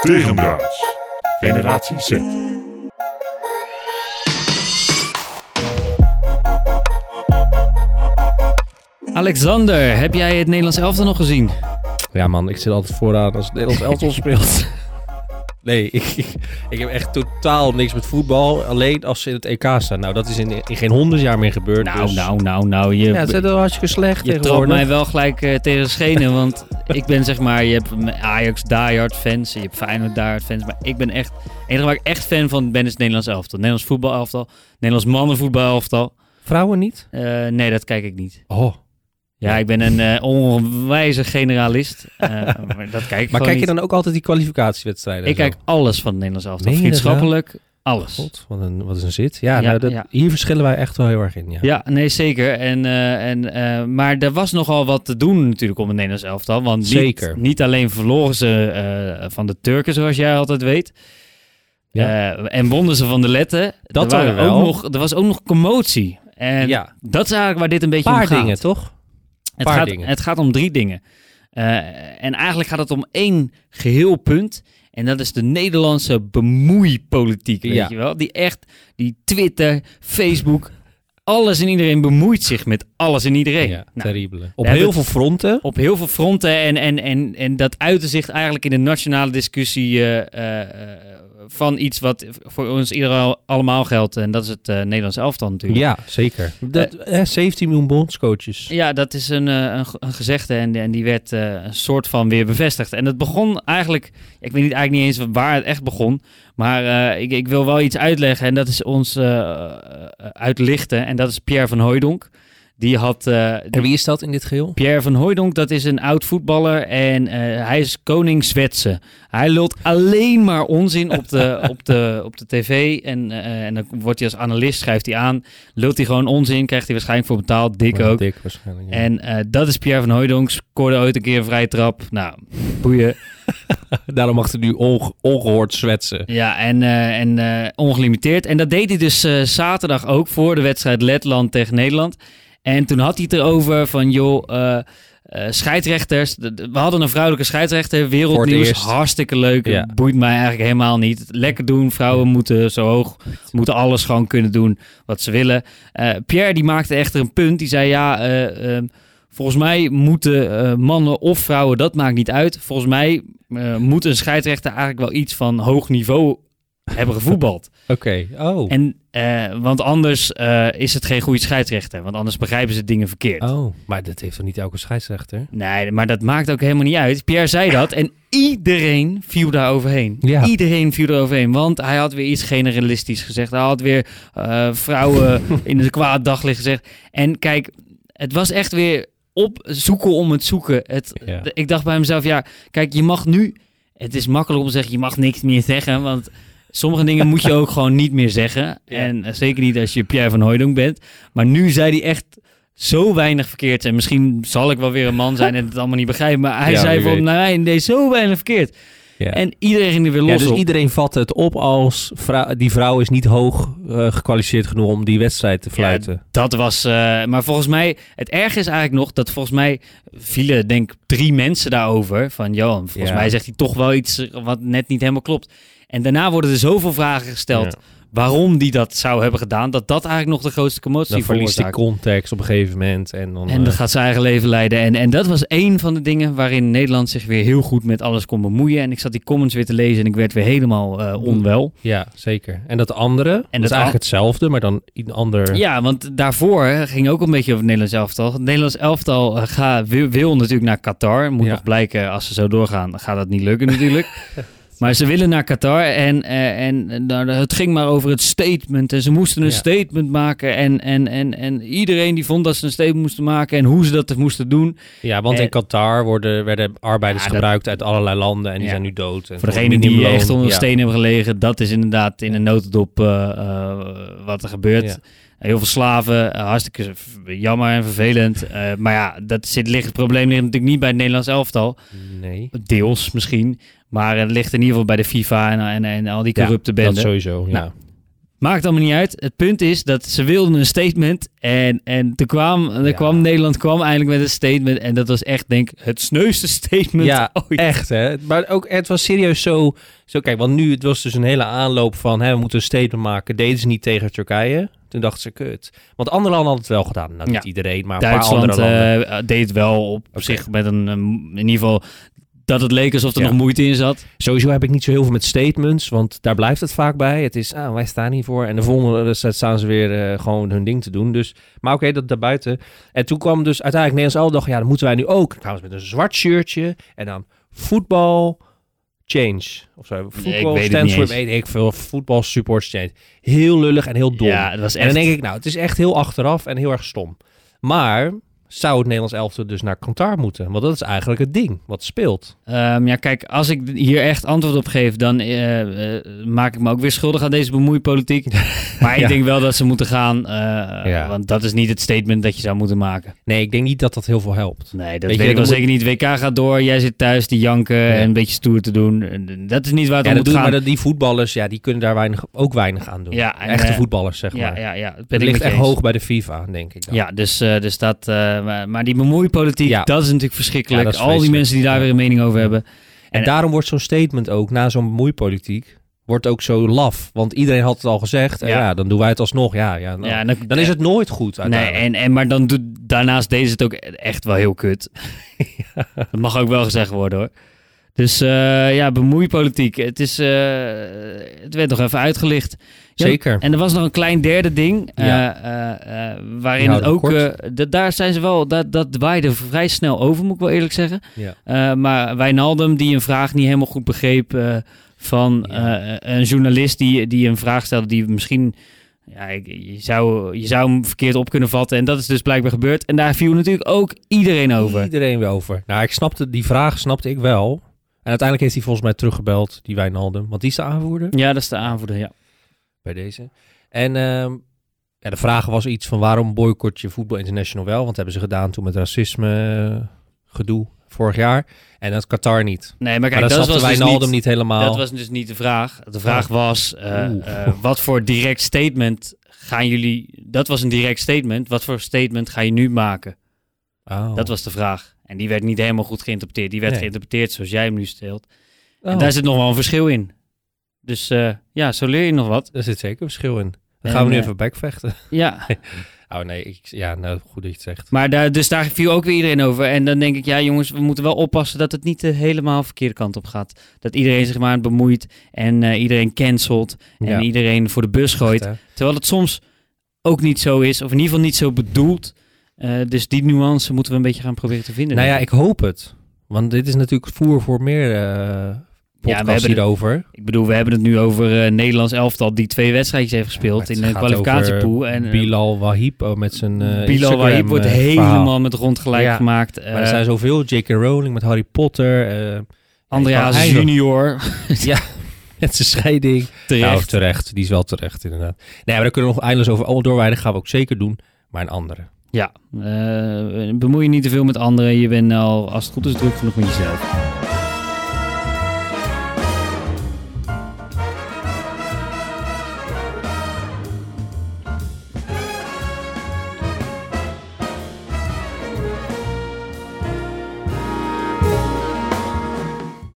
Tegendraads. Generatie Z. Alexander, heb jij het Nederlands elftal nog gezien? Ja man, ik zit altijd vooraan als het Nederlands elftal speelt. Nee, ik, ik, ik heb echt totaal niks met voetbal. Alleen als ze in het EK staan. Nou, dat is in, in geen honderd jaar meer gebeurd. Nou, dus- nou, nou, nou. Je, Ja, het is wel hartstikke slecht je trapt mij wel gelijk eh, tegen de schenen. want ik ben zeg maar, je hebt Ajax diehard fans. Je hebt Feyenoord diehard fans. Maar ik ben echt, het enige waar ik echt fan van ben is het Nederlands elftal. Nederlands voetbal elftal. Nederlands mannenvoetbal elftal. Vrouwen niet? Eh, nee, dat kijk ik niet. Oh. Ja, ik ben een eh, onwijze generalist. Eh, maar dat kijk ik Maar kijk je niet. dan ook altijd die kwalificatiewedstrijden? Ik kijk alles van het Nederlands elftal. Vriendschappelijk, alles. God, wat een, wat is een zit. Ja, Ja, nou, dat, ja. hier verschillen wij echt wel heel erg in. Ja. Ja, nee, zeker. En, eh, en, maar er was nogal wat te doen natuurlijk om het Nederlands elftal. Want niet, Zeker. niet alleen verloren ze van de Turken, zoals jij altijd weet. Ja. En wonnen ze van de Letten. Dat er, waren wel. ook nog, er was ook nog commotie. En Ja. dat is eigenlijk waar dit een beetje om gaat. dingen, toch? Het gaat, dingen. het gaat om drie dingen. Eh, en eigenlijk gaat het om één geheel punt. En dat is de Nederlandse bemoeipolitiek, weet Ja. je wel? Die echt, die Twitter, Facebook, alles en iedereen bemoeit zich met alles en iedereen. Ja, Nou, terribele. Op heel veel fronten. op heel veel fronten en, en, en, en dat uitte zich eigenlijk in de nationale discussie eh, eh, van iets wat voor ons iedereen allemaal geldt. En dat is het eh Nederlands elftal natuurlijk. Ja, zeker. Dat, eh, 17 miljoen bondscoaches. Ja, dat is een, eh, een, een gezegde en, en die werd eh, een soort van weer bevestigd. En het begon eigenlijk, ik weet niet, eigenlijk niet eens waar het echt begon, maar eh, ik, ik wil wel iets uitleggen en dat is ons eh, eh, uitlichten en dat is Pierre van Hooijdonk. Die had, eh, En wie is dat in dit geheel? Pierre van Hooijdonk, dat is een oud voetballer en eh, hij is koning Zwetsen. Hij lult alleen maar onzin op de, op de, op de tv en, eh, en dan wordt hij als analist, schrijft hij aan, lult hij gewoon onzin, krijgt hij waarschijnlijk voor betaald, dik Ja, ook. Dik waarschijnlijk. ja. En eh, dat is Pierre van Hooijdonk. Scoorde ooit een keer een vrije trap. Nou, boeien. Daarom mag het nu onge- ongehoord zwetsen. Ja, en, eh, en eh, ongelimiteerd. En dat deed hij dus eh, zaterdag ook voor de wedstrijd Letland tegen Nederland. En toen had hij het erover van, joh, eh, scheidsrechters. We hadden een vrouwelijke scheidsrechter, wereldnieuws. Hartstikke leuk. Ja. Boeit mij eigenlijk helemaal niet. Lekker doen. Vrouwen moeten zo hoog, moeten alles gewoon kunnen doen wat ze willen. Eh, Pierre die maakte echter een punt. Die zei, ja, eh, ehm, volgens mij moeten mannen of vrouwen, dat maakt niet uit. Volgens mij moet een scheidsrechter eigenlijk wel iets van hoog niveau hebben gevoetbald. Oké, oh. En, eh, want anders eh, is het geen goede scheidsrechter. Want anders begrijpen ze dingen verkeerd. Oh, maar dat heeft toch niet elke scheidsrechter? Nee, maar dat maakt ook helemaal niet uit. Pierre zei dat en iedereen viel daar overheen. Ja. Iedereen viel er overheen, want hij had weer iets generalistisch gezegd. Hij had weer eh, vrouwen in een kwaad daglicht gezegd. En kijk, het was echt weer op zoeken om het zoeken. Het, Ja. Ik dacht bij mezelf, ja, kijk, je mag nu... Het is makkelijk om te zeggen, je mag niks meer zeggen, want... Sommige dingen moet je ook gewoon niet meer zeggen. Ja. En eh, zeker niet als je Pierre van Hooijdonk bent. Maar nu zei hij echt zo weinig verkeerd. En misschien zal ik wel weer een man zijn en het allemaal niet begrijpen. Maar hij Ja, zei van, nou, hij deed zo weinig verkeerd. Ja. En iedereen ging er weer ja, los dus op. iedereen vatte het op als vrou- die vrouw is niet hoog eh, gekwalificeerd genoeg om die wedstrijd te fluiten. Dat was, eh, maar volgens mij, het erg is eigenlijk nog dat volgens mij vielen, denk drie mensen daarover. Van Johan, volgens Ja. mij zegt hij toch wel iets wat net niet helemaal klopt. En daarna worden er zoveel vragen gesteld Ja. waarom die dat zou hebben gedaan, dat dat eigenlijk nog de grootste commotie Dan verliest die context op een gegeven moment. En dan, En eh, dat gaat zijn eigen leven leiden. En, en dat was één van de dingen waarin Nederland zich weer heel goed met alles kon bemoeien. En ik zat die comments weer te lezen en ik werd weer helemaal eh, onwel. Ja, zeker. En dat andere, en dat is eigenlijk hetzelfde, maar dan een ander... Ja, want daarvoor ging ook een beetje over het Nederlands elftal. Het Nederlands elftal eh, ga, wil, wil natuurlijk naar Qatar. Moet Ja. nog blijken, als ze zo doorgaan, gaat dat niet lukken natuurlijk. maar ze willen naar Qatar en, eh, en, en daar- het ging maar over het statement. En ze moesten een Ja. statement maken. En, en, en, en iedereen die vond dat ze een statement moesten maken en hoe ze dat moesten doen. Ja, want in Qatar worden, werden arbeiders ja, dat- gebruikt uit allerlei landen en die Ja. zijn nu dood. En Voor degenen die echt onder een steen hebben gelegen, dat is inderdaad in een notendop eh, eh, wat er gebeurt. Heel veel slaven, hartstikke jammer en vervelend. Maar ja, dat zit, ligt, het probleem ligt natuurlijk niet bij het Nederlands elftal. Nee. Deels misschien. Maar het ligt in ieder geval bij de FIFA en, en, en al die Ja, corrupte dat benden. sowieso, ja. Nou, Maakt allemaal niet uit. Het punt is dat ze wilden een statement. En, en toen kwam, er Ja. kwam Nederland kwam eindelijk met een statement. En dat was echt, denk ik, het sneuste statement Ja, ooit. echt hè. Maar ook, het was serieus zo, zo... Kijk, want nu, het was dus een hele aanloop van... Hè, we moeten een statement maken. Deden ze niet tegen Turkije. Toen dachten ze, kut. Want andere landen hadden het wel gedaan. Nou, niet Ja. iedereen, maar een Duitsland paar andere landen. eh, deed het wel op zich met een, in ieder geval, dat het leek alsof er Ja. nog moeite in zat. Sowieso heb ik niet zo heel veel met statements, want daar blijft het vaak bij. Het is, ah, wij staan niet voor. En de volgende wedstrijd staan ze weer eh, gewoon hun ding te doen. Dus, maar oké, dat daarbuiten. En toen kwam dus uiteindelijk Nederlands elftal. dacht, ja, dan moeten wij nu ook. Trouwens met een zwart shirtje en dan voetbal change. Of zo. Voetbal weet het stands for, eens. weet ik veel, voetbal support change. Heel lullig en heel dom. Ja, het was en dan denk ik, nou, het is echt heel achteraf en heel erg stom. Maar zou het Nederlands elftal dus naar Qatar moeten? Want dat is eigenlijk het ding wat speelt. Ehm, ja, kijk, als ik hier echt antwoord op geef, dan eh, eh, maak ik me ook weer schuldig aan deze bemoeipolitiek. maar ik Ja. denk wel dat ze moeten gaan, eh, Ja. want dat is niet het statement dat je zou moeten maken. Nee, ik denk niet dat dat heel veel helpt. Nee, dat Weet ik wel zeker niet. WK gaat door, jij zit thuis te janken en een beetje stoer te doen. En Dat is niet waar het Ja, om dat moet doet, gaan. maar dat, die voetballers, ja, die kunnen daar weinig, ook weinig aan doen. Ja, en, Echte voetballers, zeg ja, maar. ja, ja, dat Het ik ligt echt hoog bij de FIFA, denk ik dan. Ja, dus, dus dat. Eh, maar, maar die bemoeipolitiek, Ja. dat is natuurlijk verschrikkelijk. Ja, dat is Al die mensen die daar weer een mening over hebben. En En- daarom wordt zo'n statement ook, na zo'n bemoeipolitiek, wordt ook zo laf. Want iedereen had het al gezegd. En Ja. ja, dan doen wij het alsnog. Ja, ja, nou, Ja, dan, dan is het nooit goed Nee, en, en, maar dan doet, daarnaast deden ze het ook echt wel heel kut. Dat mag ook wel gezegd worden hoor. Dus eh, ja, bemoeipolitiek. Het, is, eh, het werd nog even uitgelicht. Ja, Zeker. En er was nog een klein derde ding. eh, Ja. waarin het ook. dat- daar zijn ze wel. Dat, dat waaide vrij snel over, moet ik wel eerlijk zeggen. Ja. Maar Wijnaldum, die een vraag niet helemaal goed begreep. van een journalist die, die een vraag stelde. die misschien. Ja, je, zou, je zou hem verkeerd op kunnen vatten. En dat is dus blijkbaar gebeurd. En daar viel natuurlijk ook iedereen over. Iedereen weer over. Nou, ik snapte die vraag, snapte ik wel. En uiteindelijk heeft hij volgens mij teruggebeld, die Wijnaldum. Want die is de aanvoerder. Ja, dat is de aanvoerder, ja. bij deze. En ehm, ja, de vraag was iets van waarom boycott je Voetbal International wel? Want dat hebben ze gedaan toen met racisme eh, gedoe vorig jaar. En dat Qatar niet. Nee, maar Maar kijk, dat dat, was dus Wijnaldum niet, niet, helemaal. dat was dus niet de vraag. De vraag was, eh, eh, wat voor direct statement gaan jullie... Dat was een direct statement. Wat voor statement ga je nu maken? Oh. Dat was de vraag. En die werd niet helemaal goed geïnterpreteerd. Die werd Nee. geïnterpreteerd zoals jij hem nu stelt. Oh, En daar zit nog wel een verschil in. Dus eh, ja, zo leer je nog wat. Daar zit zeker een verschil in. Dan En, gaan we nu eh, even backvechten. Ja, Oh nee, ik, ja, nou goed dat je het zegt. maar daar, dus daar viel ook weer iedereen over. En dan denk ik, ja jongens, we moeten wel oppassen dat het niet de helemaal verkeerde kant op gaat. Dat iedereen zich maar bemoeit en eh, iedereen cancelt en Ja. iedereen voor de bus gooit. Echt? Terwijl het soms ook niet zo is, of in ieder geval niet zo bedoeld. Eh, dus die nuance moeten we een beetje gaan proberen te vinden. Nou ja, ik hoop het. Want dit is natuurlijk voer voor meer eh podcasts hebben het- hierover. Ik bedoel, we hebben het nu over eh Nederlands elftal die twee wedstrijdjes heeft gespeeld in de kwalificatiepool. En Bilal Wahib oh, met zijn eh Bilal Wahib wordt helemaal verhaal. met de grond gelijk Ja. gemaakt. Maar er zijn zoveel. J.K. Rowling met Harry Potter. Andreas Ja, junior. met zijn scheiding. Terecht. Nou, terecht. Die is wel terecht, inderdaad. Nee, maar daar kunnen we nog eindeloos over al doorwijden. Gaan we ook zeker doen. Maar een andere. Ja, eh, bemoei je niet te veel met anderen. Je bent al, als het goed is, druk genoeg met jezelf.